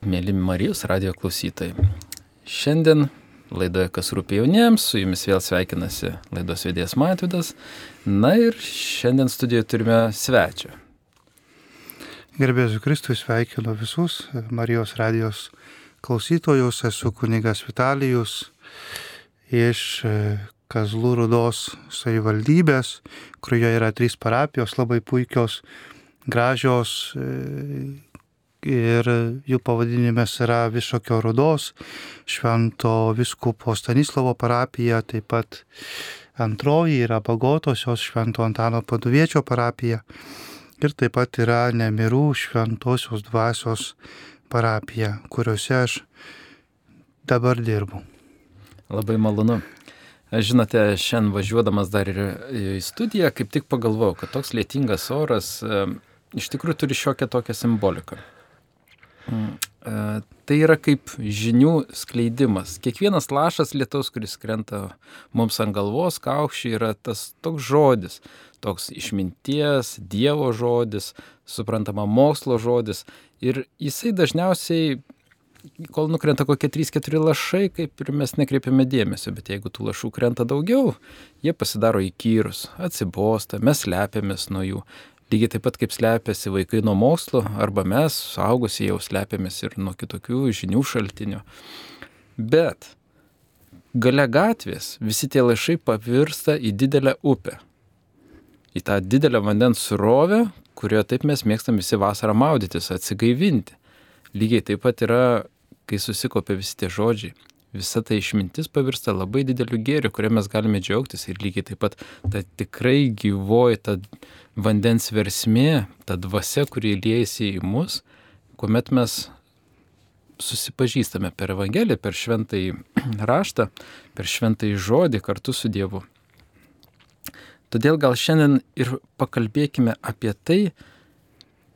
Mėly Marijos radio klausytojai. Šiandien laidoje Kas rūpė jauniems, su jumis vėl sveikinasi laidos vedėjas Matvidas. Na ir šiandien studijoje turime svečią. Gerbėsiu Kristui sveikinu visus Marijos radijos klausytojus, esu kunigas Vitalijus iš e, Kazlų Rudos savivaldybės, kurioje yra trys parapijos, labai puikios, gražios e, ir jų pavadinimas yra Višokio Rudos, Švento Viskupo Stanislovo parapija, taip pat antroji yra Bagotosios Švento Antano Paduviečio parapija ir taip pat yra Nemirų Šventosios dvasios parapija, kuriuose aš dabar dirbu. Labai malonu. Žinote, šiandien važiuodamas dar ir į studiją, kaip tik pagalvojau, kad toks lietingas oras e, iš tikrųjų turi šiokią tokią simboliką. E, tai yra kaip žinių skleidimas. Kiekvienas lašas lietaus, kuris krenta mums ant galvos, kaukščiai, yra tas toks žodis, toks išminties, Dievo žodis, suprantama mokslo žodis. Ir jisai dažniausiai kol nukrenta kokie 3-4 lašai, kaip ir mes nekreipiame dėmesio, bet jeigu tų lašų krenta daugiau, jie pasidaro įkyrus, atsibosta, mes slepiamės nuo jų. Lygiai taip pat kaip slepiasi vaikai nuo mokslo, arba mes, suaugusiai, jau slepiamės ir nuo kitokių žinių šaltinių. Bet gale gatvės visi tie lašai pavirsta į didelę upę. Į tą didelę vandens surovę, kurioje taip mes mėgstam visi vasarą maudytis, atsigaivinti. Lygiai taip pat yra, kai susikopia visi tie žodžiai. Visa ta išmintis pavirsta labai dideliu gėriu, kuriuo mes galime džiaugtis ir lygiai taip pat ta tikrai gyvoji, ta vandens versmė, ta dvasia, kuri liejasi į mus, kuomet mes susipažįstame per Evangeliją, per šventąjį raštą, per šventąjį žodį kartu su Dievu. Todėl gal šiandien ir pakalbėkime apie tai,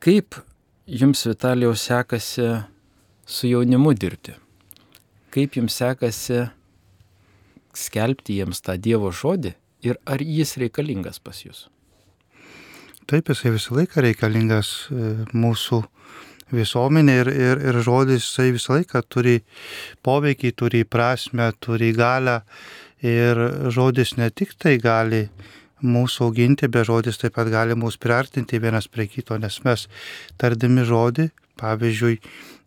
kaip jums, Vitalijau, sekasi su jaunimu dirbti? Kaip jums sekasi skelbti jiems tą Dievo žodį ir ar jis reikalingas pas jūs? Taip, jisai visą laiką reikalingas e, mūsų visuomenė ir, ir, ir žodis jisai visą laiką turi poveikį, turi prasme, turi galę ir žodis ne tik tai gali mūsų auginti, be žodis taip pat gali mūsų priartinti vienas prie kito, nes mes tardami žodį, pavyzdžiui,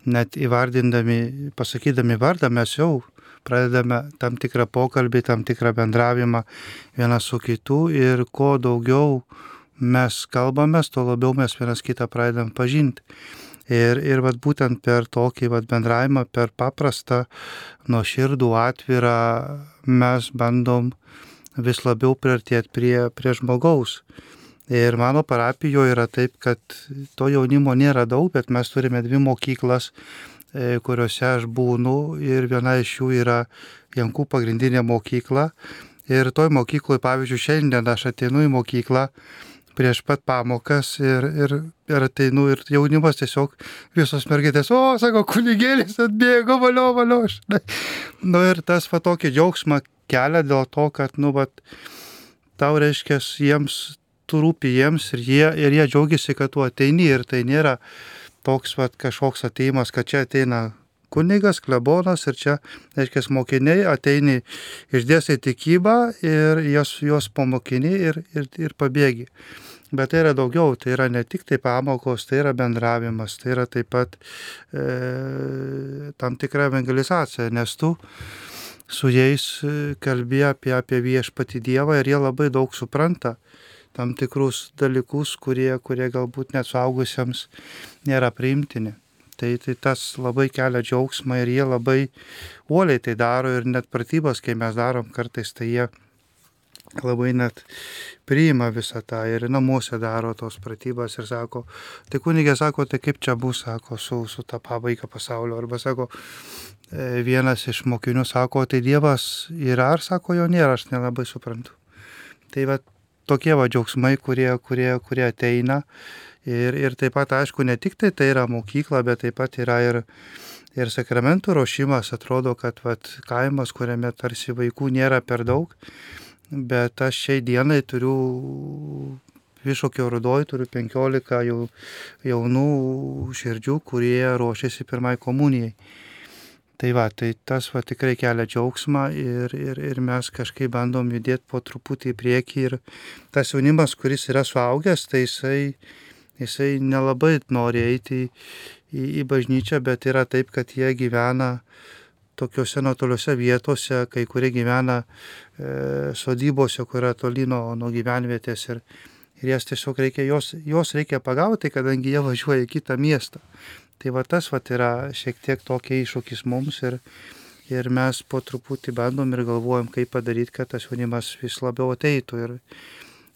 net įvardindami, pasakydami vardą, mes jau pradedame tam tikrą pokalbį, tam tikrą bendravimą vienas su kitu ir kuo daugiau mes kalbame, tuo labiau mes vienas kitą pradedam pažinti. Ir, ir vat, būtent per tokį vat, bendravimą, per paprastą, nuoširdų, atvirą mes bandom vis labiau priartėti prie, prie žmogaus. Ir mano parapijoje yra taip, kad to jaunimo nėra daug, bet mes turime dvi mokyklas, e, kuriuose aš būnu ir viena iš jų yra Jankų pagrindinė mokykla. Ir toj mokykloje, pavyzdžiui, šiandien aš ateinu į mokyklą prieš pat pamokas ir, ir, ir ateinu ir jaunimas tiesiog visos mergaitės, o, sako, kunigėlis atbėgo, valio, valio. Nu ir tas va tokį džiaugsmą kelia dėl to, kad, nu, va, tau reiškia, jiems tu rūpi jiems ir jie, ir jie džiaugiasi, kad tu ateini ir tai nėra toks vat, kažkoks ateimas, kad čia ateina kunigas, klebonas ir čia, reiškia, mokiniai ateini išdėstai tikybą ir jos, jos pamokini ir, ir, ir pabėgi. Bet tai yra daugiau, tai yra ne tik tai pamokos, tai yra bendravimas, tai yra taip pat e, tam tikra evangelizacija, nes tu su jais e, kalbė apie, apie viešpati Dievą ir jie labai daug supranta tam tikrus dalykus, kurie, kurie galbūt net suaugusiems nėra priimtini. Tai, tai tas labai kelia džiaugsmą ir jie labai uoliai tai daro ir net pratybos, kai mes darom kartais, tai jie labai net priima visą tą ir namuose daro tos pratybas ir sako, tai kunigė sako, tai kaip čia bus, sako, su, su ta pabaiga pasaulio. Arba sako, e, vienas iš mokinių sako, tai Dievas yra ar sako, jo nėra, aš nelabai suprantu. Tai va tokie va džiaugsmai, kurie, kurie, kurie ateina. Ir, ir taip pat, aišku, ne tik tai tai yra mokykla, bet taip pat yra ir, ir sakramentų ruošimas. Atrodo, kad vat, kaimas, kuriame tarsi vaikų nėra per daug, bet aš šiai dienai turiu Višokio rudoj turiu 15 jau, jaunų širdžių, kurie ruošiasi pirmai komunijai. Tai va, tai tas va tikrai kelia džiaugsmą ir, ir, ir mes kažkaip bandom judėti po truputį į priekį ir tas jaunimas, kuris yra suaugęs, tai jisai, jisai nelabai nori eiti į, į, į bažnyčią, bet yra taip, kad jie gyvena tokiuose nuotoliuose vietose, kai kurie gyvena e, sodybose, kur yra toli nuo, nuo gyvenvietės ir, ir jas tiesiog reikia, jos, jos reikia pagauti, kadangi jie važiuoja į kitą miestą. Tai va tas va yra šiek tiek tokia iššūkis mums ir, ir mes po truputį bandom ir galvojam, kaip padaryti, kad tas jaunimas vis labiau ateitų. Ir,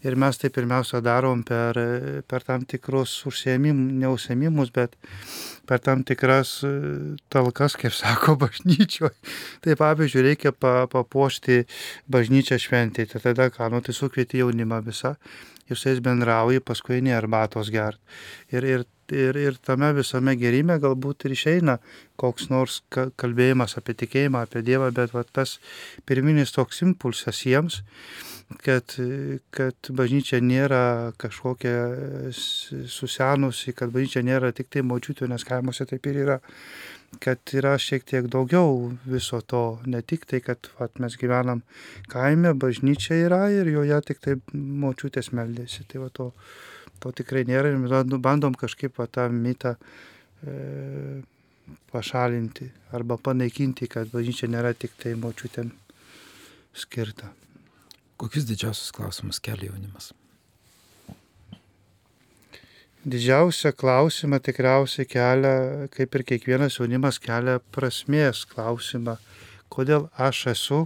ir mes tai pirmiausia darom per, per tam tikrus užsiemimus, neusiemimus, bet per tam tikras talkas, kaip sako, bažnyčioje. Tai pavyzdžiui, reikia pa, papuošti bažnyčią šventėje. Tai tada ką, nu tai sukvieti jaunimą visą ir su jais bendrauji, paskui ne arbatos gert. Ir, ir, ir, ir tame visame gerime galbūt ir išeina koks nors kalbėjimas apie tikėjimą, apie Dievą, bet va, tas pirminis toks impulsas jiems, kad, kad bažnyčia nėra kažkokia susenusi, kad bažnyčia nėra tik tai močiutė, nes kaimuose taip ir yra kad yra šiek tiek daugiau viso to, ne tik tai, kad vat, mes gyvenam kaime, bažnyčia yra ir joje tik tai močiutės meldėsi. Tai va, to, to tikrai nėra ir bandom kažkaip va, tą mitą e, pašalinti arba panaikinti, kad bažnyčia nėra tik tai močiutėm skirta. Kokius didžiausius klausimus kelia jaunimas? Didžiausią klausimą tikriausiai kelia, kaip ir kiekvienas jaunimas kelia prasmės klausimą, kodėl aš esu,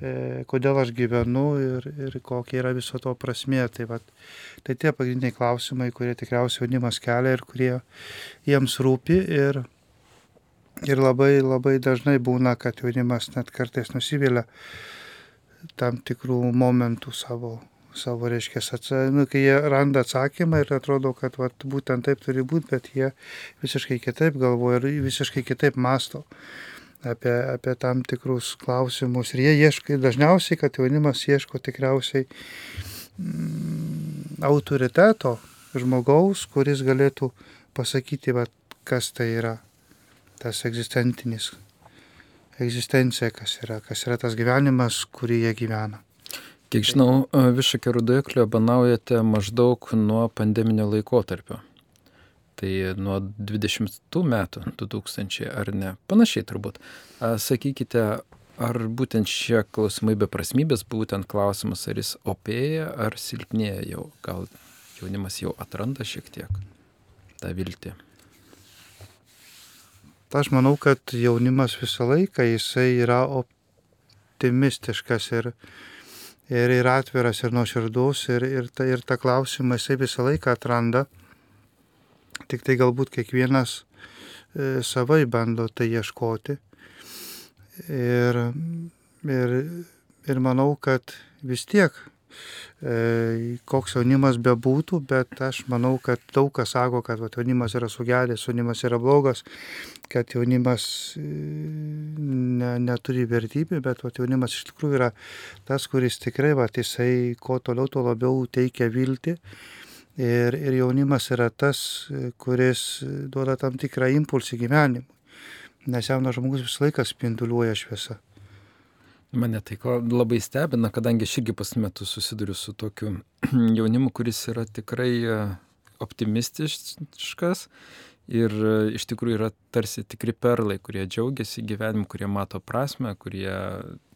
e, kodėl aš gyvenu ir, ir kokia yra viso to prasmė. Tai, vat, tai tie pagrindiniai klausimai, kurie tikriausiai jaunimas kelia ir kurie jiems rūpi. Ir, ir labai, labai dažnai būna, kad jaunimas net kartais nusivylę tam tikrų momentų savo savo, reiškia, nu, kai jie randa atsakymą ir atrodo, kad vat, būtent taip turi būti, bet jie visiškai kitaip galvoja ir visiškai kitaip masto apie, apie tam tikrus klausimus. Ir jie ieško, dažniausiai, kad jaunimas ieško tikriausiai mm, autoriteto žmogaus, kuris galėtų pasakyti, vat, kas tai yra tas egzistentinis egzistencija, kas yra, kas yra tas gyvenimas, kurį jie gyvena. Kiek žinau, Višakio rudoje klebanaujate maždaug nuo pandeminio laikotarpio. Tai nuo 20 metų, 2000 ar ne, panašiai turbūt. Sakykite, ar būtent šie klausimai beprasmybės, būtent klausimas, ar jis opėja, ar silpnėja jau, gal jaunimas jau atranda šiek tiek tą viltį. Aš manau, kad jaunimas visą laiką jisai yra optimistiškas ir ir, ir atviras, ir nuoširdus, ir, ir, ta, ir tą klausimą jisai visą laiką atranda. Tik tai galbūt kiekvienas e, savai bando tai ieškoti. Ir, ir, ir manau, kad vis tiek koks jaunimas bebūtų, bet aš manau, kad daug kas sako, kad va, jaunimas yra sugedęs, jaunimas yra blogas, kad jaunimas e, ne, neturi vertybių, bet va, jaunimas iš tikrųjų yra tas, kuris tikrai, va, jisai kuo toliau, tuo labiau teikia viltį. Ir, ir jaunimas yra tas, kuris duoda tam tikrą impulsą gyvenimui. Nes jaunas žmogus visą laiką spinduliuoja šviesą. Mane tai ko labai stebina, kadangi aš irgi pasmetu susiduriu su tokiu jaunimu, kuris yra tikrai e, optimistiškas ir e, iš tikrųjų yra tarsi tikri perlai, kurie džiaugiasi gyvenimu, kurie mato prasme, kurie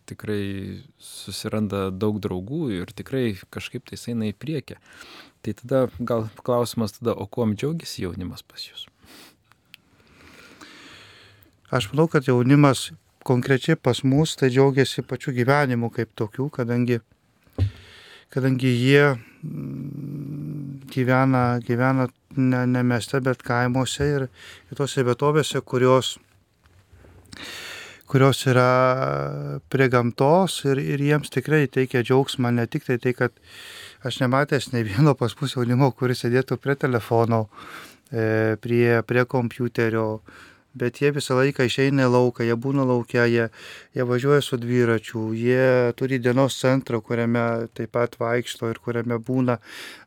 tikrai susiranda daug draugų ir tikrai kažkaip tai eina į priekį. Tai tada gal klausimas tada, o kuom džiaugiasi jaunimas pas jūs? Aš manau, kad jaunimas konkrečiai pas mus tai džiaugiasi pačiu gyvenimu kaip tokiu, kadangi, kadangi jie mm, gyvena, gyvena ne, ne mieste, bet kaimuose ir, ir tose vietovėse, kurios, kurios yra prie gamtos ir, ir jiems tikrai teikia džiaugsmą, ne tik tai tai, kad aš nematęs ne vieno pas mus jaunimo, kuris sėdėtų prie telefono, e, prie, prie kompiuterio, bet jie visą laiką išeina į lauką, jie būna laukia, jie, jie važiuoja su dviračiu, jie turi dienos centrą, kuriame taip pat vaikšto ir kuriame būna,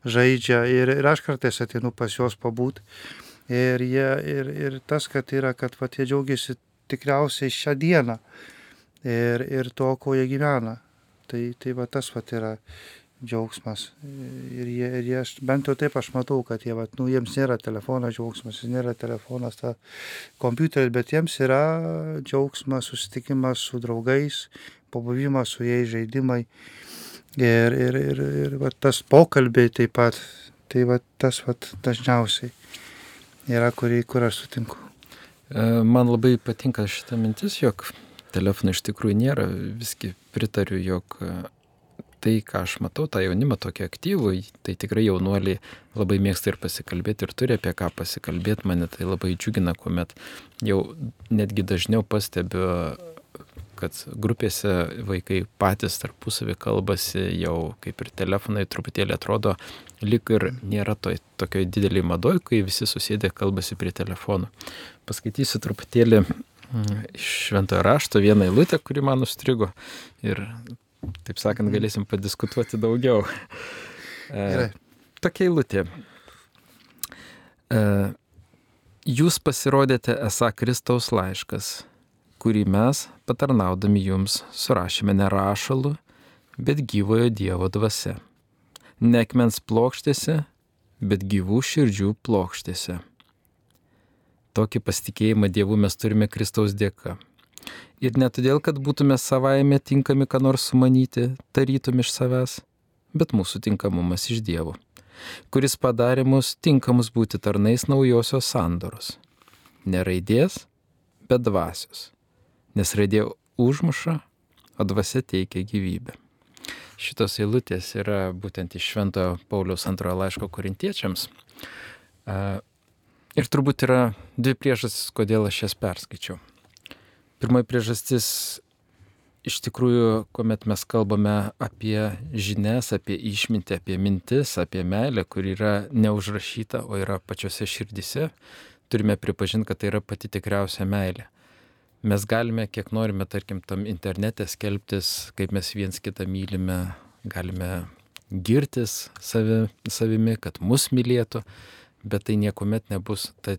žaidžia ir, ir aš kartais atinu pas juos pabūt. Ir, jie, ir, ir tas, kad yra, kad vat, jie džiaugiasi tikriausiai šią dieną ir, ir to, ko jie gyvena. Tai, tai va tas va yra džiaugsmas. Ir jie, ir jie, bent jau taip aš matau, kad jie, vat, nu, jiems nėra telefonas džiaugsmas, nėra telefonas, ta kompiuteris, bet jiems yra džiaugsmas, susitikimas su draugais, pabuvimas su jais žaidimai. Ir, ir, ir, ir va, tas pokalbiai taip pat, tai va, tas va, dažniausiai yra, kurį, kur aš sutinku. E, man labai patinka šita mintis, jog telefonų iš tikrųjų nėra, visgi pritariu, jog tai, ką aš matau, tą jaunimą tokį aktyvų, tai tikrai jaunuoliai labai mėgsta ir pasikalbėti ir turi apie ką pasikalbėti, mane tai labai džiugina, kuomet jau netgi dažniau pastebiu, kad grupėse vaikai patys tarpusavį kalbasi, jau kaip ir telefonai truputėlį atrodo, lik ir nėra to, tokio didelį madoj, kai visi susėdė kalbasi prie telefonų. Paskaitysiu truputėlį mm, iš šventojo rašto vieną eilutę, kuri man užstrigo ir taip sakant, mhm. galėsim padiskutuoti daugiau. E. Tokia eilutė. E, jūs pasirodėte esą Kristaus laiškas, kurį mes, patarnaudami jums, surašėme ne rašalu, bet gyvojo Dievo dvasia. Nekmens plokštėse, bet gyvų širdžių plokštėse. Tokį pasitikėjimą Dievu mes turime Kristaus dėka. Ir ne todėl, kad būtume savaime tinkami, ką nors sumanyti, tarytum iš savęs, bet mūsų tinkamumas iš Dievo, kuris padarė mus tinkamus būti tarnais naujosios sandoros. Ne raidės, bet dvasios, nes raidė užmuša, o dvasia teikia gyvybę. Šitos eilutės yra būtent iš Šventojo Pauliaus antrojo laiško korintiečiams. Ir turbūt yra dvi priežastys, kodėl aš jas perskaičiau. Pirmoji priežastis iš tikrųjų, kuomet mes kalbame apie žinias, apie išmintį, apie mintis, apie meilę, kur yra neužrašyta, o yra pačiose širdise, turime pripažinti, kad tai yra pati tikriausia meilė. Mes galime, kiek norime, tarkim, tam internete skelbtis, kaip mes viens kitą mylime, galime girtis savi, savimi, kad mus mylėtų, bet tai niekuomet nebus ta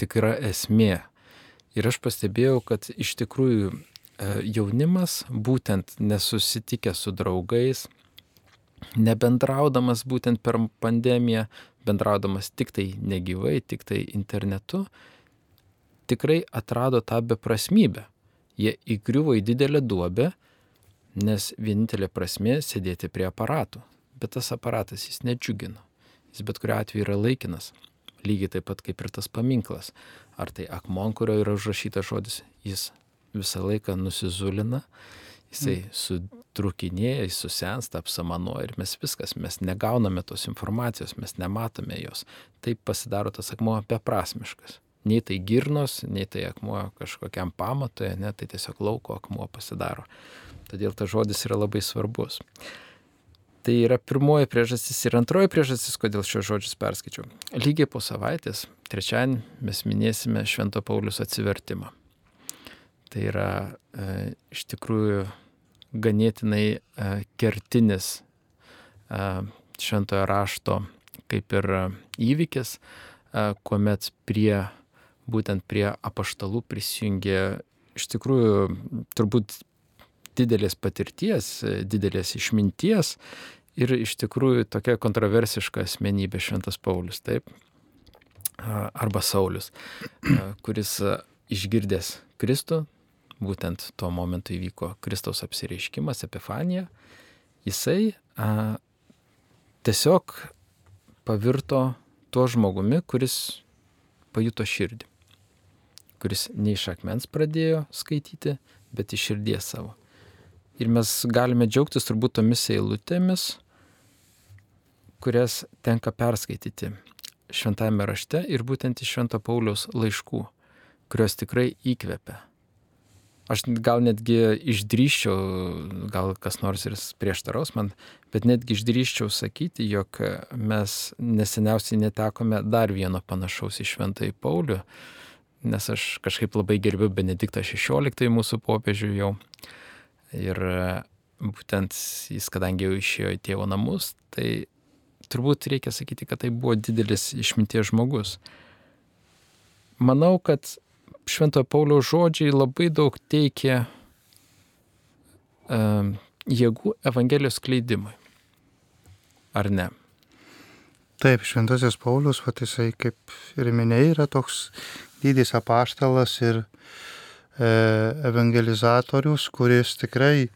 tikra esmė Ir aš pastebėjau, kad iš tikrųjų e, jaunimas, būtent nesusitikęs su draugais, nebendraudamas būtent per pandemiją, bendraudamas tik tai negyvai, tik tai internetu, tikrai atrado tą beprasmybę. Jie įgriuvo į didelę duobę, nes vienintelė prasme sėdėti prie aparatų. Bet tas aparatas jis nedžiugino. Jis bet kuriu atveju yra laikinas. Lygiai taip pat kaip ir tas paminklas. Ar tai akmon, kurio yra užrašytas žodis, jis visą laiką nusizulina, jisai mm. sutrukinėja, jis susensta, apsamanoja ir mes viskas, mes negauname tos informacijos, mes nematome jos. Taip pasidaro tas akmuo beprasmiškas. Nei tai girnos, nei tai akmuo kažkokiam pamatui, ne, tai tiesiog lauko akmuo pasidaro. Todėl tas žodis yra labai svarbus. Tai yra pirmoji priežastis ir antroji priežastis, kodėl šios žodžius perskaičiau. Lygiai po savaitės, trečiadienį, mes minėsime Švento Paulius atsivertimą. Tai yra e, iš tikrųjų ganėtinai e, kertinis e, Šventojo rašto kaip ir įvykis, e, kuomet prie, būtent prie apaštalų prisijungė iš tikrųjų turbūt didelės patirties, didelės išminties ir iš tikrųjų tokia kontroversiška asmenybė Šventas Paulius, taip, arba Saulis, kuris išgirdęs Kristų, būtent tuo momentu įvyko Kristaus apsireiškimas, epifanija, jisai a, tiesiog pavirto tuo žmogumi, kuris pajuto širdį, kuris ne iš akmens pradėjo skaityti, bet iš širdies savo. Ir mes galime džiaugtis turbūt tomis eilutėmis, kurias tenka perskaityti šventame rašte ir būtent iš Švento Pauliaus laiškų, kurios tikrai įkvepia. Aš gal netgi išdryščiau, gal kas nors ir prieštaraus man, bet netgi išdryščiau sakyti, jog mes neseniausiai netekome dar vieno panašaus į Šventąjį Paulių, nes aš kažkaip labai gerbiu Benediktą XVI mūsų popiežių jau. Ir būtent jis, kadangi jau išėjo į tėvo namus, tai turbūt reikia sakyti, kad tai buvo didelis išminties žmogus. Manau, kad Šventojo Pauliaus žodžiai labai daug teikia uh, jėgų Evangelijos kleidimui. Ar ne? Taip, Šventasis Paulius, va jisai kaip ir minėjai, yra toks didis apaštalas ir e, evangelizatorius, kuris tikrai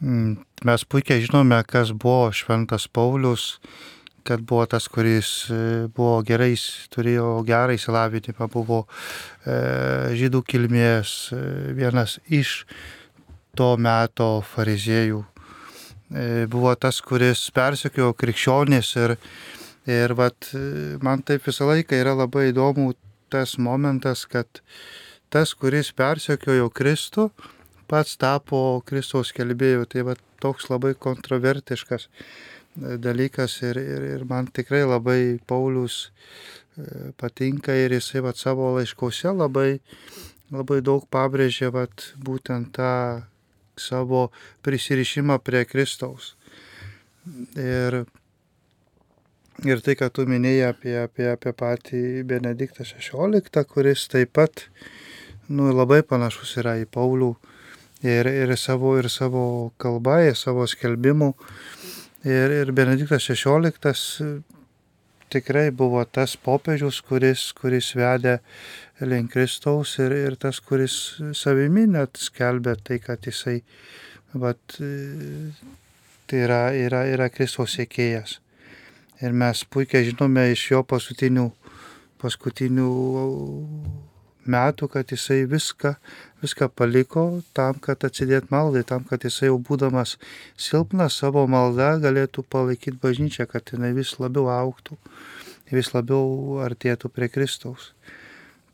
mes puikiai žinome, kas buvo Šventas Paulius, kad buvo tas, kuris e, buvo gerai, turėjo gerą įsilavinimą, buvo e, žydų kilmės, e, vienas iš to meto fariziejų. Buvo tas, kuris persekiojo krikščionis ir, ir vat, man taip visą laiką yra labai įdomu tas momentas, kad tas, kuris persekiojo Kristų, pats tapo Kristaus kelbėjų. Tai va toks labai kontrovertiškas e, dalykas ir, ir, ir man tikrai labai Paulius e, patinka ir jisai va savo laiškose labai, labai daug pabrėžė va būtent tą savo prisirišimą prie Kristaus. Ir, ir tai, ką tu minėjai apie, apie, apie patį Benediktą XVI, kuris taip pat nu, labai panašus yra į Paulių ir, ir, savo, ir savo kalba, ir savo skelbimu. Ir, ir Benediktas XVI tikrai buvo tas popiežius, kuris, kuris vedė link Kristaus ir, ir tas, kuris savimi net skelbė tai, kad jisai vat, tai yra, yra, yra Kristaus sėkėjas. Ir mes puikiai žinome iš jo paskutinių, paskutinių metų, kad jisai viską, viską paliko tam, kad atsidėt maldai, tam, kad jisai jau būdamas silpnas savo maldą galėtų palaikyti bažnyčią, kad jinai vis labiau auktų, vis labiau artėtų prie Kristaus.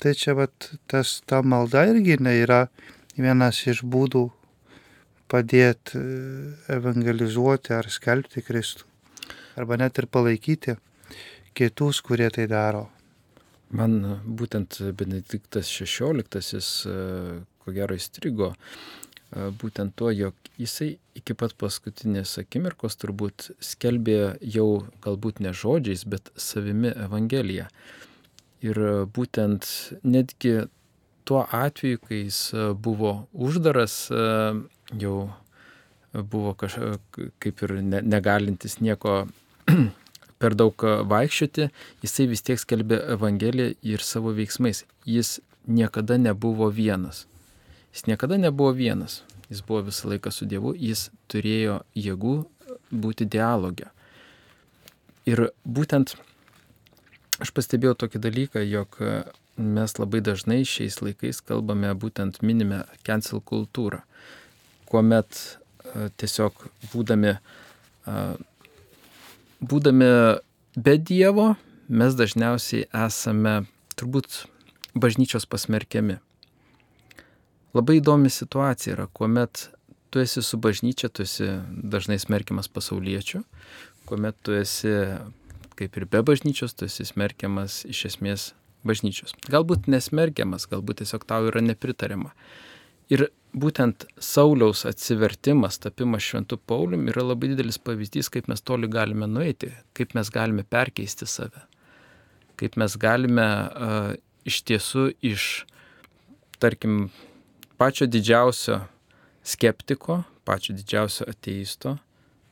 Tai čia vat, tas, ta malda irgi yra vienas iš būdų padėti e, evangelizuoti ar skelbti Kristų. Arba net ir palaikyti kitus, kurie tai daro. Man būtent Benediktas XVI, ko gero įstrigo, būtent tuo, jog jisai iki pat paskutinės akimirkos turbūt skelbė jau galbūt ne žodžiais, bet savimi Evangeliją. Ir būtent netgi tuo atveju, kai jis buvo uždaras, jau buvo kažkaip kaip ir negalintis nieko per daug vaikščioti, jisai vis tiek skelbė Evangeliją ir savo veiksmais. Jis niekada nebuvo vienas. Jis niekada nebuvo vienas. Jis buvo visą laiką su Dievu, jis turėjo jėgų būti dialogė. Ir būtent aš pastebėjau tokį dalyką, jog mes labai dažnai šiais laikais kalbame būtent minime cancel kultūrą, kuomet tiesiog būdami būdami be Dievo, mes dažniausiai esame turbūt bažnyčios pasmerkiami. Labai įdomi situacija yra, kuomet tu esi su bažnyčia, tu esi dažnai smerkiamas pasauliečių, kuomet tu esi kaip ir be bažnyčios, tu esi smerkiamas iš esmės bažnyčios. Galbūt nesmerkiamas, galbūt tiesiog tau yra nepritariama. Ir būtent Sauliaus atsivertimas, tapimas šventu Paulium yra labai didelis pavyzdys, kaip mes toli galime nueiti, kaip mes galime perkeisti save, kaip mes galime uh, iš tiesų iš, tarkim, pačio didžiausio skeptiko, pačio didžiausio ateisto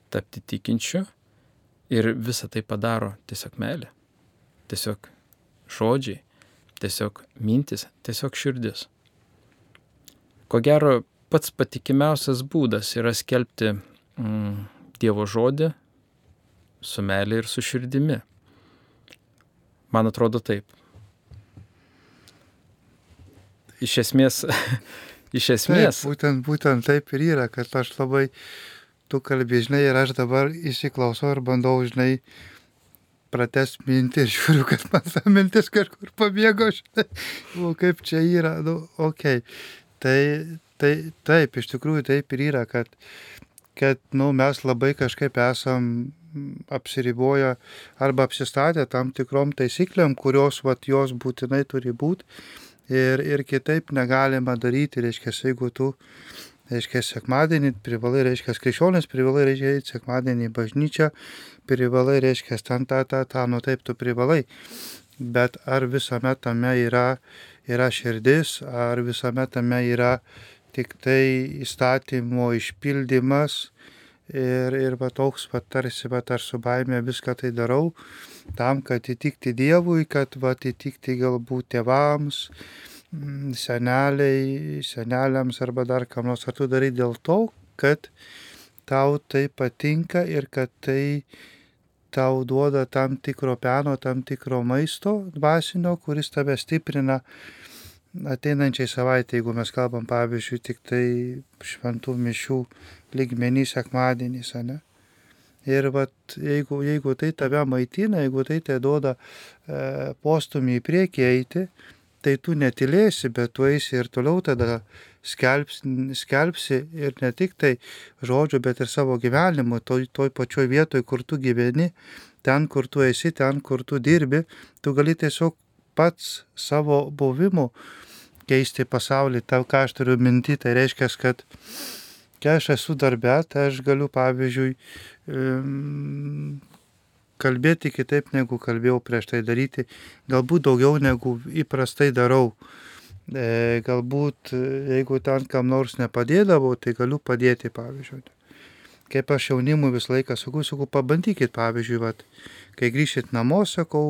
tapti tikinčiu ir visą tai padaro tiesiog meilė, tiesiog žodžiai, tiesiog mintis, tiesiog širdis ko gero pats patikimiausias būdas yra skelbti mm, Dievo žodį su meilė ir su širdimi. Man atrodo taip. Iš esmės, iš esmės. Taip, būtent, būtent taip ir yra, kad aš labai, tu kalbė, žinai, ir aš dabar įsiklausau ir bandau, žinai, prates mintį ir žiūriu, kad man ta mintis kažkur pabėgo, žinai, o kaip čia yra, nu, okei. Okay. Tai, tai taip, iš tikrųjų taip ir yra, kad, kad nu, mes labai kažkaip esam apsiriboja arba apsistatę tam tikrom taisyklėm, kurios vat, jos būtinai turi būti ir, ir kitaip negalima daryti, reiškia, jeigu tu, reiškia, sekmadienį privalai, reiškia, krikščionis privalai, reiškia, sekmadienį į bažnyčią, privalai, reiškia, ten tą, tą, tą, nu taip tu privalai. Bet ar visame tame yra, yra širdis, ar visame tame yra tik tai įstatymo išpildymas, ir, ir va toks, va tarsi, va aš su baime viską tai darau, tam, kad įtikti Dievui, kad va įtikti galbūt tėvams, mm, seneliai, seneliams arba dar kam nors, ar tu darai dėl to, kad tau tai patinka ir kad tai tau duoda tam tikro peno, tam tikro maisto dvasinio, kuris tave stiprina ateinančiai savaitė, jeigu mes kalbam pavyzdžiui tik tai šventų mišių lygmenį sekmadienys, ne? Ir vat, jeigu, jeigu tai tave maitina, jeigu tai te duoda e, postumį į priekį eiti, tai tu netilėsi, bet tu eisi ir toliau tada skelbs, skelbsi ir ne tik tai žodžiu, bet ir savo gyvenimu, toj, toj pačioj vietoj, kur tu gyveni, ten, kur tu esi, ten, kur tu dirbi, tu gali tiesiog pats savo buvimu keisti pasaulį. Tau, ką aš turiu minti, tai reiškia, kad kai aš esu darbė, tai aš galiu, pavyzdžiui, kalbėti kitaip, negu kalbėjau prieš tai daryti, galbūt daugiau negu įprastai darau. E, galbūt, jeigu ten kam nors nepadėdavau, tai galiu padėti, pavyzdžiui. Kaip aš jaunimui visą laiką sakau, sakau, pabandykit, pavyzdžiui, vat, kai grįšit namo, sakau,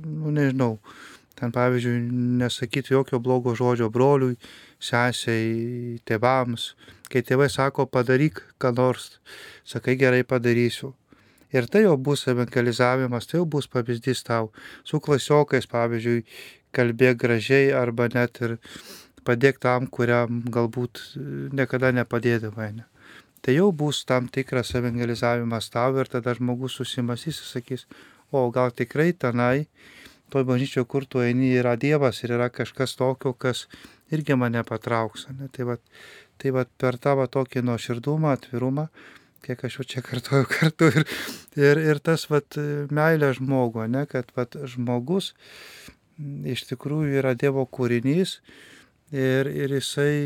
nu nežinau, ten pavyzdžiui, nesakyti jokio blogo žodžio broliui, sesiai, tėvams. Kai tėvai sako, padaryk ką nors, sakai gerai padarysiu. Ir tai jau bus evangelizavimas, tai jau bus pavyzdys tau. Su klasiokais, pavyzdžiui, kalbėk gražiai arba net ir padėk tam, kuriam galbūt niekada nepadėdavai. Ne? Tai jau bus tam tikras evangelizavimas tau ir tada žmogus susimasys ir sakys, o gal tikrai tenai toj bažnyčio, kur tu eini, yra Dievas ir yra kažkas tokio, kas irgi mane patrauks. Ne? Tai, va, tai va, per tavo tokį nuoširdumą, atvirumą, kiek aš jau čia kartuoju kartu ir, ir, ir tas vat, meilė žmogo, ne? kad vat, žmogus iš tikrųjų yra Dievo kūrinys ir, ir jisai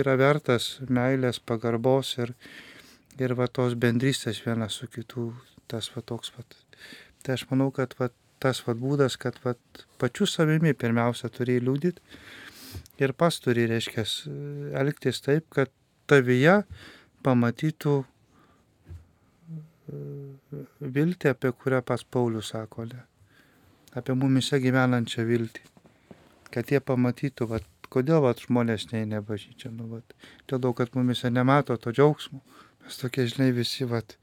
yra vertas meilės, pagarbos ir, ir va tos bendrystės vienas su kitu, tas va toks va. Tai aš manau, kad va, tas vat, būdas, kad vat, pačiu savimi pirmiausia turi liūdyti ir pas turi, reiškia, elgtis taip, kad tavyje pamatytų e, viltį, apie kurią pas Paulius sako, ne? apie mumise gyvenančią viltį. Kad jie pamatytų, vat, kodėl vat, žmonės neina bažnyčia. Nu, vat, dėl to, kad mumise nemato to džiaugsmo. Mes tokie, žinai, visi, vat,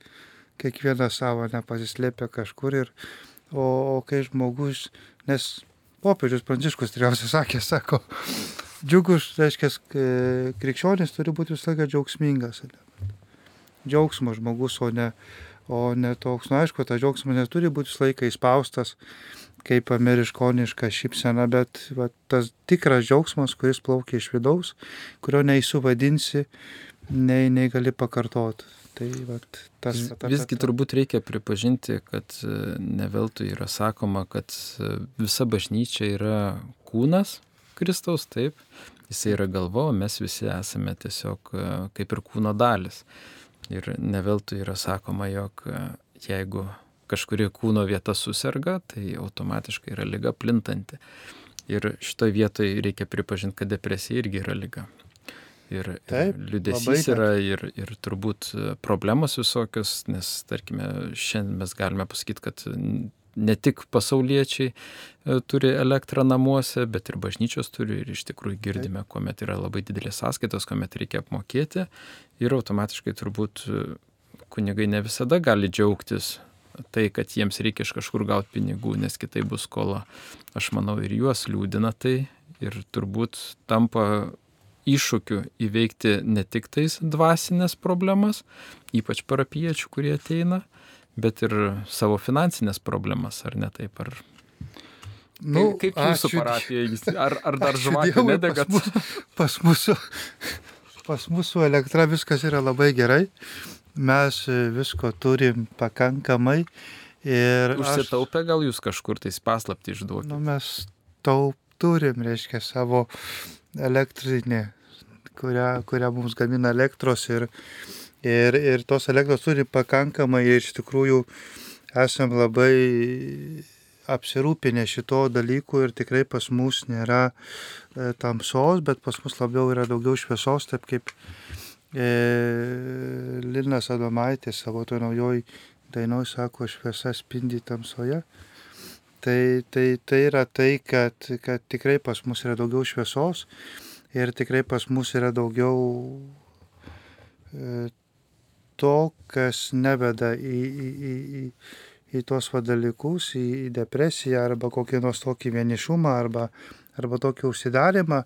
kiekvieną savo nepasislėpia kažkur ir O, o kai žmogus, nes popiežius Pranciškus tikriausiai sakė, sako, džiugus, reiškia, krikščionis turi būti visą laiką džiaugsmingas. Džiaugsmo žmogus, o ne, o ne toks, na aišku, tas džiaugsmas neturi būti visą laiką įspaustas kaip ameriškoniška šypsena, bet va, tas tikras džiaugsmas, kuris plaukia iš vidaus, kurio neįsuvadinsi, nei, nei gali pakartoti. Tai vat, tas, ta, Visgi turbūt reikia pripažinti, kad e, ne veltui yra sakoma, kad e, visa bažnyčia yra kūnas Kristaus, taip, jisai yra galva, o mes visi esame tiesiog e, kaip ir kūno dalis. Ir ne veltui yra sakoma, jog jeigu kažkuri kūno vieta susirga, tai automatiškai yra lyga plintanti. Ir šitoje vietoje reikia pripažinti, kad depresija irgi yra lyga. Ir, Taip, ir liudesys yra ir, ir turbūt e, problemos visokios, nes tarkime, šiandien mes galime pasakyti, kad ne tik pasauliečiai e, turi elektrą namuose, bet ir bažnyčios turi ir iš tikrųjų girdime, Taip. kuomet yra labai didelės sąskaitos, kuomet reikia apmokėti ir automatiškai turbūt e, kunigai ne visada gali džiaugtis tai, kad jiems reikia iš kažkur gauti pinigų, nes kitai bus skola. Aš manau ir juos liūdina tai ir turbūt tampa iššūkių įveikti ne tik tais dvasinės problemas, ypač parapiečių, kurie ateina, bet ir savo finansinės problemas, ar ne taip, ar Nu, kaip jūsų ačiū, parapija, ar, ar dar žvakių nedegat? Pas, pas, mūsų, pas mūsų elektra viskas yra labai gerai. mes visko turim pakankamai. Ir Užsitaupę gal jūs kažkur tais paslapti išduokite? Nu, mes taup turim, reiškia, savo elektrinį, kurią, kurią mums gamina elektros ir, ir, ir tos elektros turi pakankamai ir iš tikrųjų esam labai apsirūpinę šito dalyku ir tikrai pas mus nėra e, tamsos, bet pas mus labiau yra daugiau šviesos, taip kaip e, Linas Adomaitis savo to naujoj dainoj sako, šviesa spindi tamsoje. Tai, tai, tai yra tai, kad, kad tikrai pas mus yra daugiau šviesos ir tikrai pas mus yra daugiau e, to, kas neveda į, į, į, į į tuos va dalykus, į depresiją arba kokį nors tokį vienišumą arba, arba tokį užsidarimą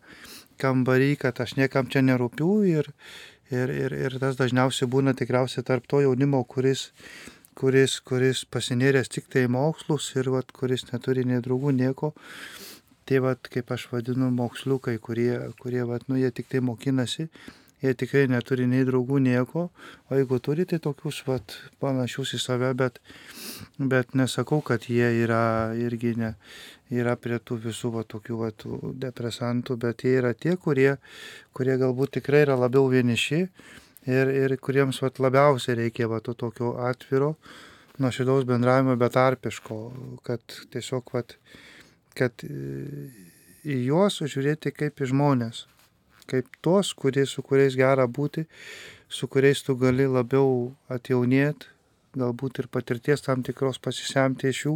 kambarį, kad aš niekam čia nerūpiu ir, ir, ir, ir tas dažniausiai būna tikriausiai tarp to jaunimo, kuris, kuris, kuris pasinėręs tik tai mokslus ir vat, kuris neturi nei draugų nieko. Tai vat, kaip aš vadinu, moksliukai, kurie, kurie vat, nu, jie tik tai mokinasi jie tikrai neturi nei draugų nieko, o jeigu turi, tai tokius vat, panašius į save, bet, bet nesakau, kad jie yra irgi ne, yra prie tų visų va, tokių va, depresantų, bet jie yra tie, kurie, kurie galbūt tikrai yra labiau vieniši ir, ir kuriems va, labiausiai reikia va, to tokio atviro, nuošidaus bendravimo betarpiško, kad tiesiog, va, kad į juos žiūrėti kaip į žmonės kaip tuos, kurie, su kuriais gera būti, su kuriais tu gali labiau atjaunėti, galbūt ir patirties tam tikros pasisemti iš jų,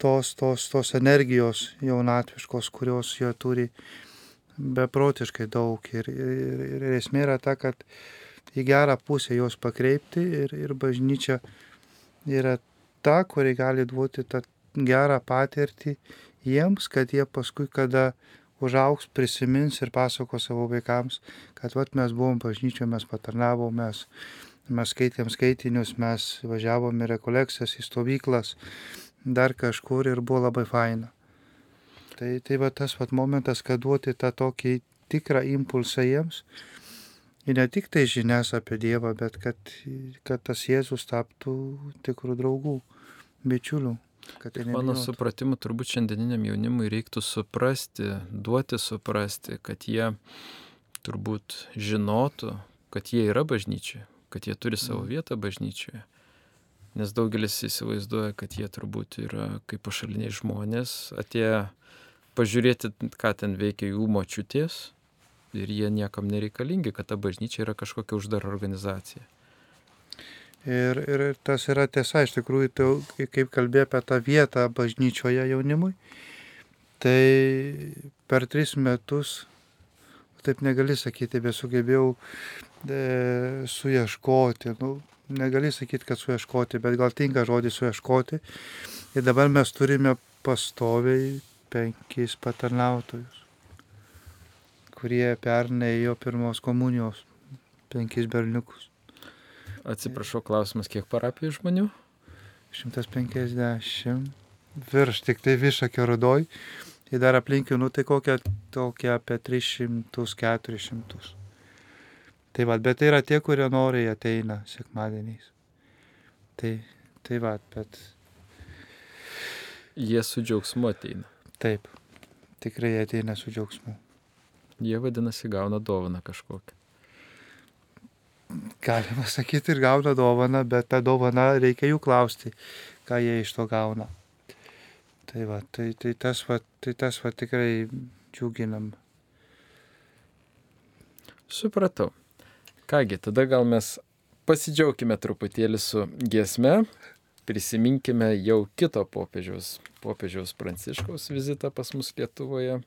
tos, tos, tos energijos jaunatviškos, kurios jie turi beprotiškai daug. Ir, ir, ir esmė yra ta, kad į gerą pusę jos pakreipti ir, ir bažnyčia yra ta, kuri gali duoti tą gerą patirtį jiems, kad jie paskui, kada užauks, prisimins ir pasako savo vaikams, kad vat mes buvom bažnyčioje, mes patarnavom, mes, mes skaitėm skaitinius, mes važiavom į rekolekcijas, į stovyklas, dar kažkur ir buvo labai faina. Tai, tai va tas vat momentas, kad duoti tą tokį tikrą impulsą jiems. Ir ne tik tai žinias apie Dievą, bet kad, kad tas Jėzus taptų tikrų draugų, bičiulių. Mano supratimu, turbūt šiandieniniam jaunimui reiktų suprasti, duoti suprasti, kad jie turbūt žinotų, kad jie yra bažnyčioje, kad jie turi savo mm. vietą bažnyčioje. Nes daugelis įsivaizduoja, kad jie turbūt yra kaip pašaliniai žmonės, atėję pažiūrėti, ką ten veikia jų močiutės ir jie niekam nereikalingi, kad ta bažnyčia yra kažkokia uždara organizacija. Ir, ir tas yra tiesa, iš tikrųjų, tai, kaip kalbėjai apie tą vietą bažnyčioje jaunimui, tai per tris metus, taip negali sakyti, bet sugebėjau e, suieškoti, nu, negali sakyti, kad suieškoti, bet gal tinka žodį suieškoti. Ir dabar mes turime pastoviai penkis patarnautojus, kurie pernai ėjo pirmos komunijos, penkis berniukus. Atsiprašau, klausimas, kiek parapijų žmonių? 150 virš, tik tai višakio rudoj. Tai dar aplinkių, nu tai kokia tokia apie 300-400. Tai va, bet tai yra tie, kurie nori ateina sekmadieniais. Tai, tai va, bet. Jie su džiaugsmu ateina. Taip, tikrai ateina su džiaugsmu. Jie vadinasi gauna dovaną kažkokią galima sakyti, ir gauna dovaną, bet tą dovaną reikia jų klausti, ką jie iš to gauna. Tai, va, tai, tai, tas, va, tai tas va tikrai džiuginam. Supratau. Kągi, tada gal mes pasidžiaugkime truputėlį su giesme, prisiminkime jau kito popiežiaus, popiežiaus Pranciškaus vizitą pas mus Lietuvoje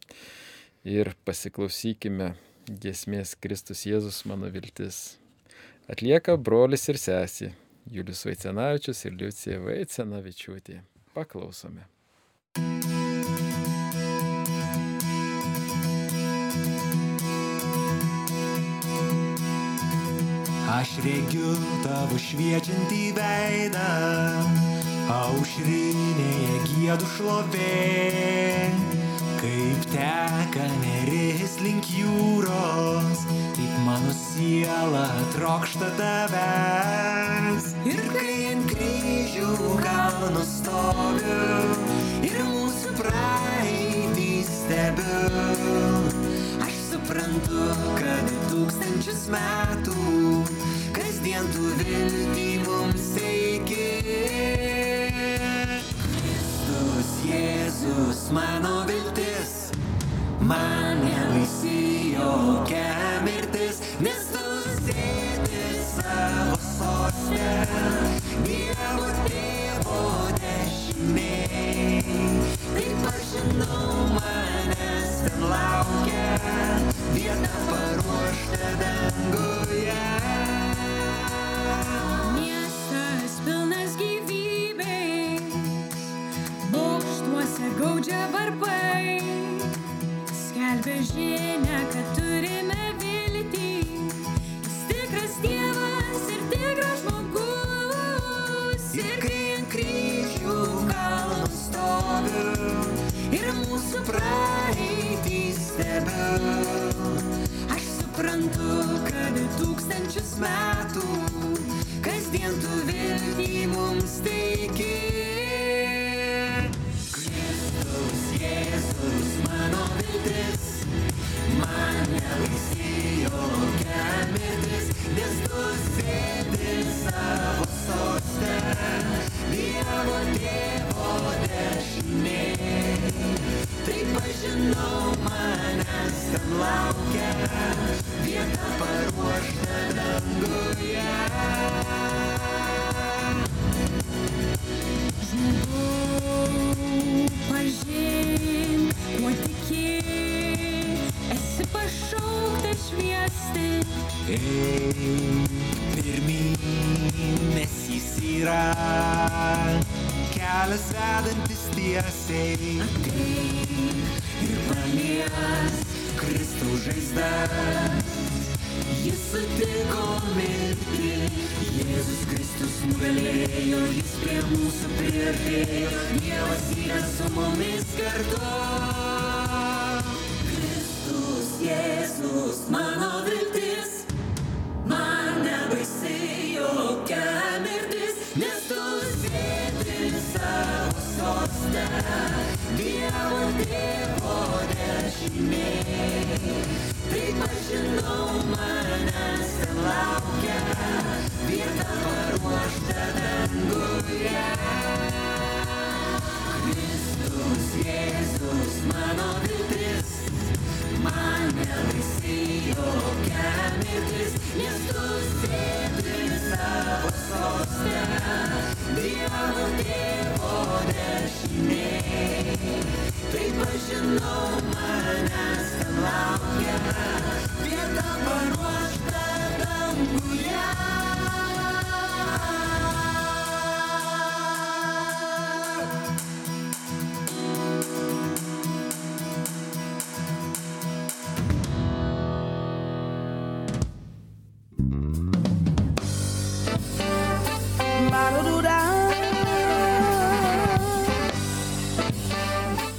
ir pasiklausykime giesmės Kristus Jėzus mano viltis Atlieka brolis ir sesė Julius Vaicenavičius ir Liucija Vaicenavičiūtė. Paklausome. Aš regiu tavo šviečiantį veidą, aušrinėje gėdų šlovė, kaip teka neris link jūros, mano siela trokšta tavęs. Ir kai ant kryžių kalno stoviu, ir mūsų praeitį stebiu, aš suprantu, kad tūkstančius metų kasdien tu viltį mums teiki. Kristus, Jėzus, mano viltis, man nelaisy jokia. Sostę, Dievo tėvo dešiniai. Taip aš žinau, manęs ten laukia vieta paruošta danguje. Kristus nugalėjo, jis prie mūsų priartėjo, Dievas yra su mumis kartu. Kristus Jėzus mano viltis, man nebaisi jokia mirtis, nes tu sėdi savo sostę, Dievo tėvo dešiniai. Taip aš žinau, manęs ten laukia vieta paruošta danguje. Kristus Jėzus mano viltis, man nebaisi jokia mirtis, nes tu sėdi savo sostę, Dievo tėvo dešiniai. Taip aš žinau, manęs laukia vieta.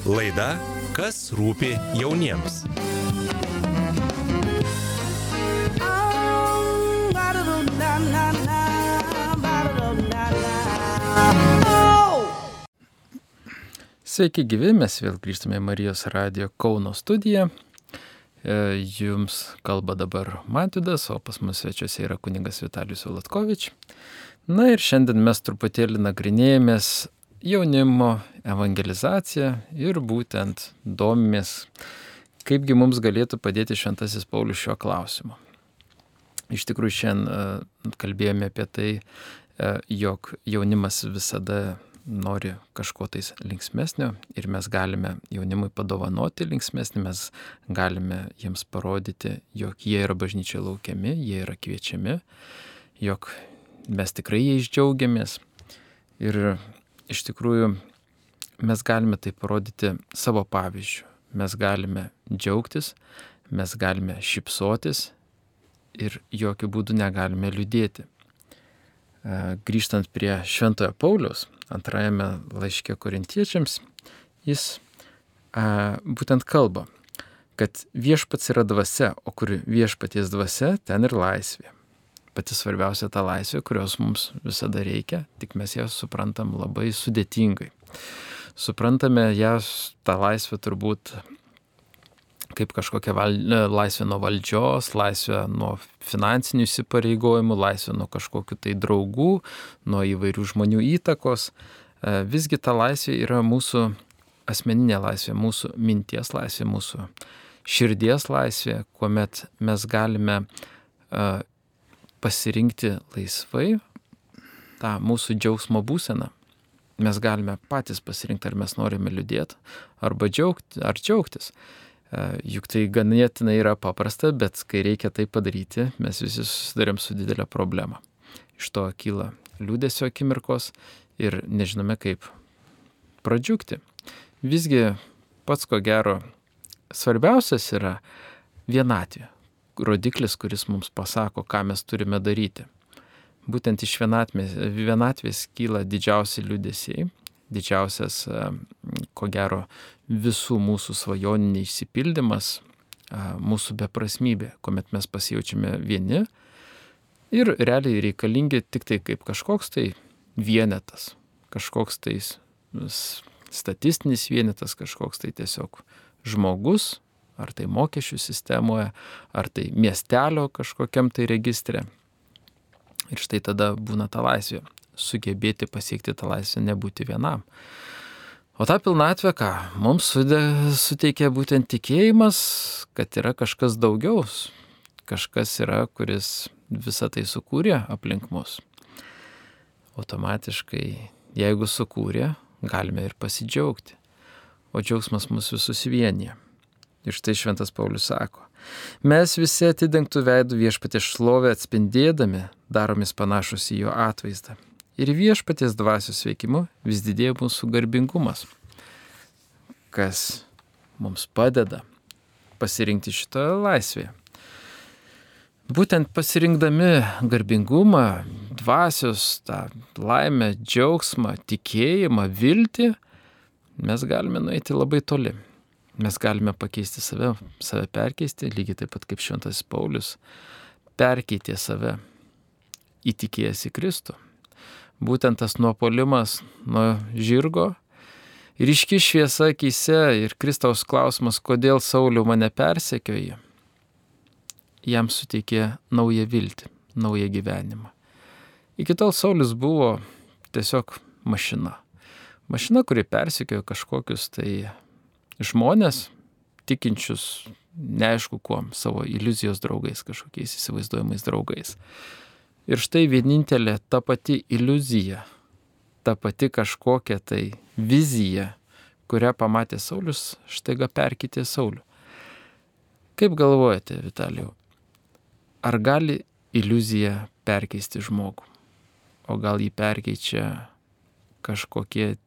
Laida Kas rūpi jauniems. Sveiki gyvi, mes vėl grįžtame į Marijos radio Kauno studiją. E, Jums kalba dabar Matydas, o pas mus svečiuose yra kuningas Vitalijus Latkovič. Na ir šiandien mes truputėlį nagrinėjomės jaunimo evangelizaciją ir būtent domimės, kaipgi mums galėtų padėti Šventasis Paulius šiuo klausimu. Iš tikrųjų, šiandien e, kalbėjome apie tai, e, jog jaunimas visada nori kažko tais linksmesnio ir mes galime jaunimui padovanoti linksmesnį, mes galime jiems parodyti, jog jie yra bažnyčiai laukiami, jie yra kviečiami, jog mes tikrai jais džiaugiamės. Ir iš tikrųjų mes galime tai parodyti savo pavyzdžių. Mes galime džiaugtis, mes galime šipsotis ir jokių būdų negalime liūdėti. Grįžtant prie Šventojo Paulius, antrajame laiške korintiečiams, jis a, būtent kalba, kad viešpats yra dvasia, o kur viešpaties dvasia, ten ir laisvė. Pati svarbiausia ta laisvė, kurios mums visada reikia, tik mes ją suprantam labai sudėtingai. Suprantame ją, tą laisvę turbūt kaip kažkokia val, e, laisvė nuo valdžios, laisvė nuo finansinių įsipareigojimų, laisvė nuo kažkokių tai draugų, nuo įvairių žmonių įtakos. E, Visgi ta laisvė yra mūsų asmeninė laisvė, mūsų minties laisvė, mūsų širdies laisvė, kuomet mes galime e, pasirinkti laisvai tą mūsų džiaugsmo būseną. Mes galime patys pasirinkti, ar mes norime liūdėti, arba džiaugti, ar džiaugtis. E, Juk tai ganėtinai yra paprasta, bet kai reikia tai padaryti, mes visi susidurėm su didelė problema. Iš to kyla liūdėsio akimirkos ir nežinome kaip pradžiugti. Visgi pats ko gero svarbiausias yra vienatvė. Rodiklis, kuris mums pasako, ką mes turime daryti. Būtent iš vienatvės, vienatvės kyla didžiausi liūdėsiai, didžiausias, e, ko gero, visų mūsų svajonių neišsipildymas, e, mūsų beprasmybė, kuomet mes pasijaučiame vieni ir realiai reikalingi tik tai kaip kažkoks tai vienetas, kažkoks tai statistinis vienetas, kažkoks tai tiesiog žmogus, ar tai mokesčių sistemoje, ar tai miestelio kažkokiam tai registre. Ir štai tada būna ta laisvė. Sugebėti pasiekti tą laisvę, nebūti vienam. O tą pilnatvę, ką mums suteikia būtent tikėjimas, kad yra kažkas daugiau, kažkas yra, kuris visą tai sukūrė aplink mus. Automatiškai, jeigu sukūrė, galime ir pasidžiaugti. O džiaugsmas mus visus vienyje. Ir štai Šventas Paulius sako, mes visi atidengtų veidų viešpatės šlovę atspindėdami daromės panašus į jo atvaizdą. Ir viešpatės dvasios veikimu vis didėja mūsų garbingumas, kas mums padeda pasirinkti šitą laisvę. Būtent pasirinkdami garbingumą, dvasios, tą laimę, džiaugsmą, tikėjimą, viltį, mes galime nueiti labai toli. Mes galime pakeisti save, save perkeisti, lygiai taip pat kaip Šventasis Paulius perkeitė save įtikėjęs į Kristų. Būtent tas nuopolimas nuo žirgo ir iški šviesa akise ir Kristaus klausimas, kodėl Sauliau mane persekioja, jam suteikė naują viltį, naują gyvenimą. Iki tol Saulis buvo tiesiog mašina. Mašina, kuri persikėjo kažkokius tai žmonės, tikinčius neaišku kuom, savo iliuzijos draugais, kažkokiais įsivaizduojamais draugais. Ir štai vienintelė ta pati iliuzija, ta pati kažkokia tai vizija, kurią pamatė Saulis, štaiga perkitė Saulių. Kaip galvojate, Vitalijau, ar gali iliuzija perkeisti žmogų? O gal jį perkeičia kažkokie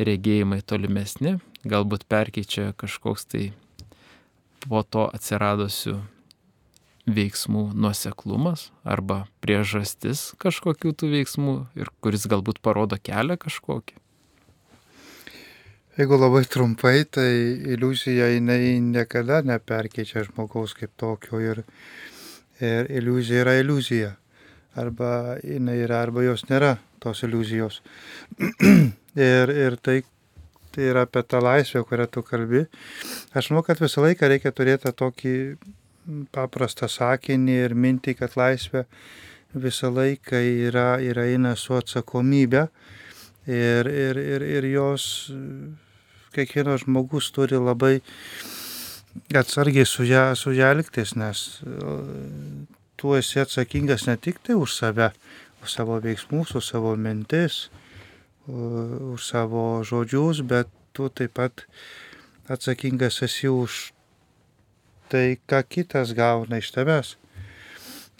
regėjimai tolimesni, galbūt perkeičia kažkoks tai po to atsiradusių veiksmų nuoseklumas arba priežastis kažkokių tų veiksmų ir kuris galbūt parodo kelią kažkokį. Jeigu labai trumpai, tai iliuzija jinai niekada neperkeičia žmogaus kaip tokio ir, ir iliuzija yra iliuzija. Arba jinai yra, arba jos nėra, tos iliuzijos. ir, ir tai, tai yra apie tą laisvę, kurią tu kalbi. Aš manau, kad visą laiką reikia turėti tokį paprastą sakinį ir mintį, kad laisvė visą laiką yra, yra eina su atsakomybė. Ir, ir, ir, ir jos kiekvienas žmogus turi labai atsargiai su ją, su ją elgtis, nes e, tu esi atsakingas ne tik tai už save, už savo veiksmus, už savo mintis, už savo žodžius, bet tu taip pat atsakingas esi už tai, ką kitas gauna iš tavęs.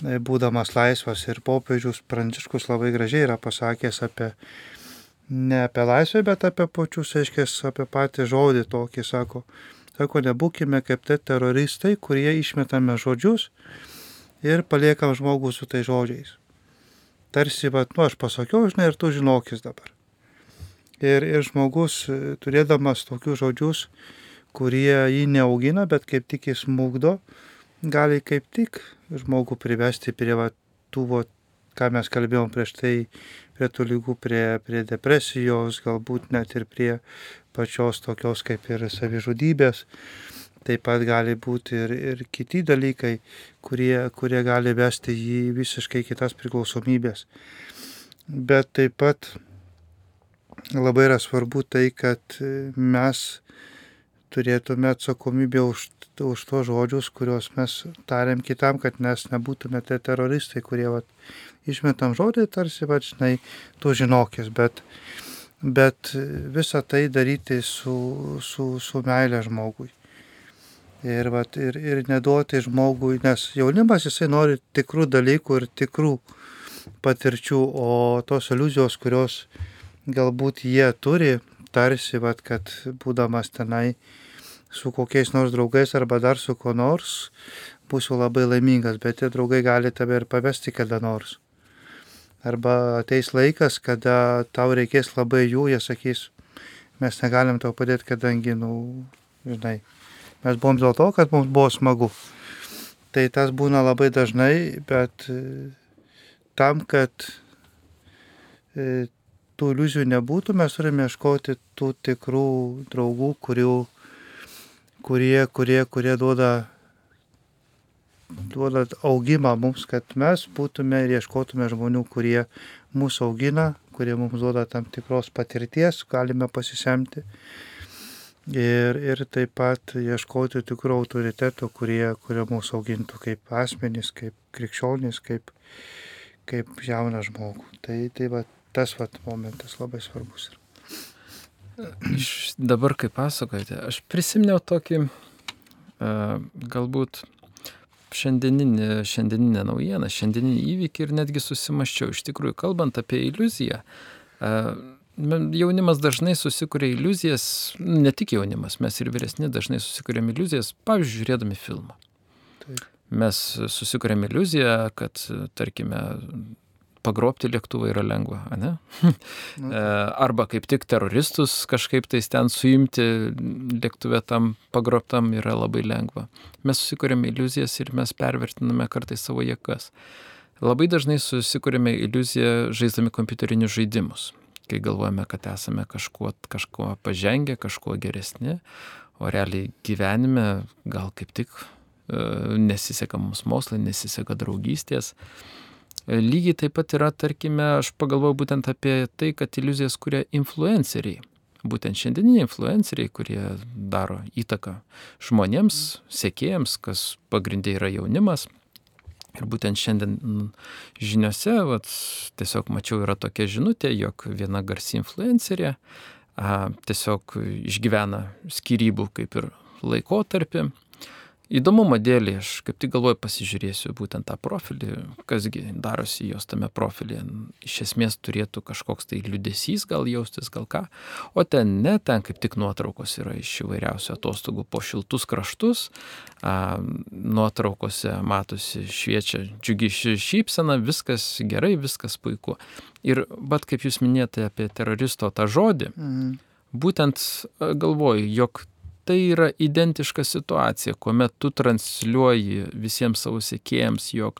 E, Būdamas laisvas ir popiežius Pranciškus labai gražiai yra pasakęs apie ne apie laisvę, bet apie pačius, aiškiai, apie patį žodį tokį, sako. Sako, nebūkime kaip tie teroristai, kurie išmetame žodžius ir paliekam žmogų su tai žodžiais. Tarsi, va, nu, aš pasakiau, žinai, ir tu žinokis dabar. Ir, ir žmogus, turėdamas tokius žodžius, kurie jį neaugina, bet kaip tik jis smūgdo, gali kaip tik žmogų privesti prie va, tų, va, ką mes kalbėjom prieš tai, prie tų lygų, prie, prie depresijos, galbūt net ir prie pačios tokios kaip ir savižudybės. taip pat gali būti ir, ir kiti dalykai, kurie, kurie gali vesti į visiškai kitas priklausomybės. Bet taip pat labai yra svarbu tai, kad mes turėtume atsakomybę už, už tos žodžius, kuriuos mes tariam kitam, kad mes nebūtume tie teroristai, kurie vat, išmetam žodį tarsi, va, žinai, tu žinokis, bet, bet visą tai daryti su, su, su meilė žmogui. Ir, vat, ir, ir neduoti žmogui, nes jaunimas jisai nori tikrų dalykų ir tikrų patirčių, o tos iliuzijos, kurios galbūt jie turi, tarsi, vat, kad būdamas tenai su kokiais nors draugais arba dar su kuo nors, būsiu labai laimingas, bet tie draugai gali tave ir pavesti kada nors. Arba ateis laikas, kada tau reikės labai jų, jie sakys, mes negalim tau padėti, kadangi, nu, žinai, mes buvom dėl to, kad mums buvo smagu. Tai tas būna labai dažnai, bet e, tam, kad e, tų iliuzijų nebūtų, mes turime ieškoti tų tikrų draugų, kurių, kurie, kurie, kurie duoda, duoda augimą mums, kad mes būtume ir ieškotume žmonių, kurie mūsų augina, kurie mums duoda tam tikros patirties, galime pasisemti. Ir, ir taip pat ieškoti tikrų autoritetų, kurie, kurie mūsų augintų kaip asmenys, kaip krikščionys, kaip, kaip jauną žmogų. Tai, tai va, tas va, momentas labai svarbus. Iš dabar, kai pasakojate, aš prisiminiau tokį uh, galbūt šiandieninį, šiandieninę naujieną, šiandieninį įvykį ir netgi susimaščiau. Iš tikrųjų, kalbant apie iliuziją, uh, jaunimas dažnai susikuria iliuzijas, ne tik jaunimas, mes ir vyresni dažnai susikuriam iliuzijas, pavyzdžiui, žiūrėdami filmą. Taip. Mes susikuriam iliuziją, kad, tarkime, pagrobti lėktuvą yra lengva, ne? Nu, E, Arba kaip tik teroristus kažkaip tais ten suimti lėktuvę tam pagrobtam yra labai lengva. Mes susikūrėme iliuzijas ir mes pervertiname kartais savo jėgas. Labai dažnai susikūrėme iliuziją žaisdami kompiuterinius žaidimus, kai galvojame, kad esame kažkuo, kažkuo pažengę, kažkuo geresni, o realiai gyvenime gal kaip tik e, nesiseka mums mokslai, nesiseka draugystės. E, Lygiai taip pat yra, tarkime, aš pagalvoju būtent apie tai, kad iliuzijas kuria influenceriai. Būtent šiandieniniai influenceriai, kurie daro įtaką žmonėms, sekėjams, kas pagrindė yra jaunimas. Ir būtent šiandien žiniuose, vat, tiesiog mačiau, yra tokia žinutė, jog viena garsi influencerė a, tiesiog išgyvena skirybų kaip ir laikotarpį. Įdomumo dėlį aš kaip tik galvoju pasižiūrėsiu būtent tą profilį, kasgi darosi jos tame profilyje. Iš esmės turėtų kažkoks tai liudesys gal jaustis, gal ką. O ten ne, ten kaip tik nuotraukos yra iš įvairiausių atostogų po šiltus kraštus. A, nuotraukose matosi šviečia džiugi šypsena, viskas gerai, viskas puiku. Ir bet kaip jūs minėjote apie teroristo tą žodį, mhm. būtent galvoju, jog tai yra identiška situacija, kuomet tu transliuoji visiems savo sekėjams, jog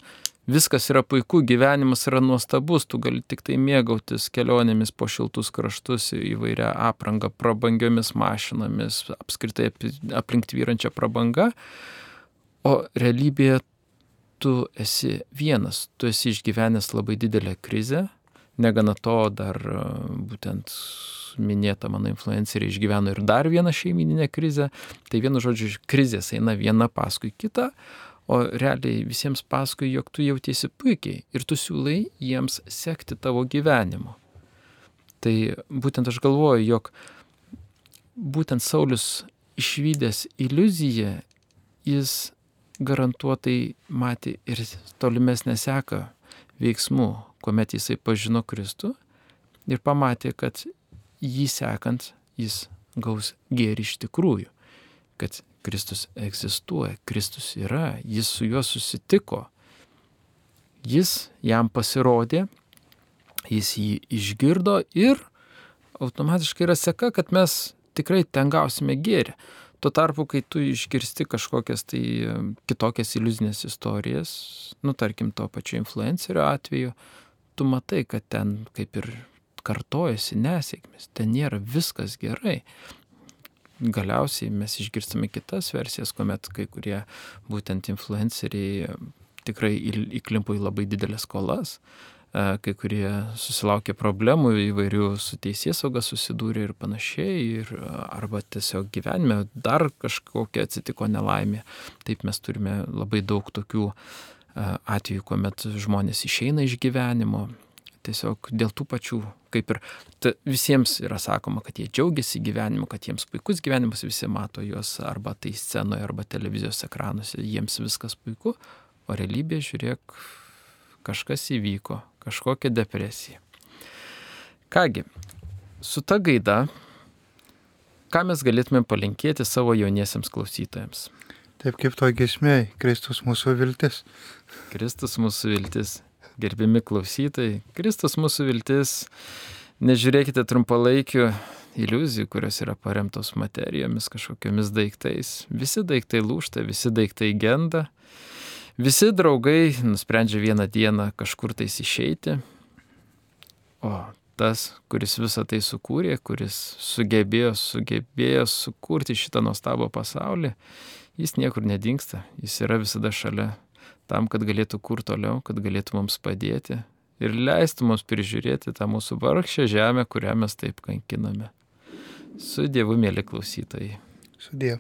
viskas yra puiku, gyvenimas yra nuostabus, tu gali tik tai mėgautis kelionėmis po šiltus kraštus įvairia apranga, prabangiomis mašinomis, apskritai aplink tvyrančią prabangą, o realybėje tu esi vienas, tu esi išgyvenęs labai didelę krizę, negana to dar a, būtent minėta mano influencerė išgyveno ir dar vieną šeimininę krizę, tai vienu žodžiu krizės eina viena paskui kitą, o realiai visiems paskui, jog tu jautiesi puikiai ir tu siūlai jiems sekti tavo gyvenimu. Tai būtent aš galvoju, jog būtent Saulis išvykęs iliuziją, jis garantuotai matė ir tolimesnę seką veiksmų, kuomet jisai pažino Kristų ir pamatė, kad jį sekant jis gaus gėrį iš tikrųjų, kad Kristus egzistuoja, Kristus yra, jis su juo susitiko, jis jam pasirodė, jis jį išgirdo ir automatiškai yra seka, kad mes tikrai ten gausime gėrį. Tuo tarpu, kai tu išgirsti kažkokias tai e, kitokias iliuzinės istorijas, nu tarkim to pačio influencerio atveju, tu matai, kad ten kaip ir kartojasi nesėkmės, ten nėra viskas gerai. galiausiai mes išgirstame kitas versijas, kuomet kai kurie būtent influenceriai tikrai įklimpo į labai didelės skolas, e, kai kurie susilaukė problemų įvairių su teisės sauga susidūrė ir panašiai, ir e, arba tiesiog gyvenime dar kažkokia atsitiko nelaimė. Taip mes turime labai daug tokių e, atvejų, kuomet žmonės išeina iš gyvenimo. Tiesiog dėl tų pačių, kaip ir ta, visiems yra sakoma, kad jie džiaugiasi gyvenimu, kad jiems puikus gyvenimas, visi mato juos arba tai scenoje, arba televizijos ekranuose, jiems viskas puiku, o realybė, žiūrėk, kažkas įvyko, kažkokia depresija. Kągi, su ta gaida, ką mes galėtume palinkėti savo jauniesiems klausytojams? Taip kaip to gesmė, Kristus mūsų viltis. Kristus mūsų viltis. Gerbimi klausytojai, Kristus mūsų viltis. Nežiūrėkite trumpalaikių iliuzijų, kurios yra paremtos materijomis, kažkokiamis daiktais. Visi daiktai lūšta, visi daiktai genda. Visi draugai nusprendžia vieną dieną kažkur tais išeiti. O tas, kuris visą tai sukūrė, kuris sugebėjo, sugebėjo sukurti šitą nuostabų pasaulį, jis niekur nedingsta, jis yra visada šalia tam, kad galėtų kur toliau, kad galėtų mums padėti ir leistų mums prižiūrėti tą mūsų vargšę žemę, kurią mes taip kankiname. Su Dievu, mėly klausytojai. Sudė.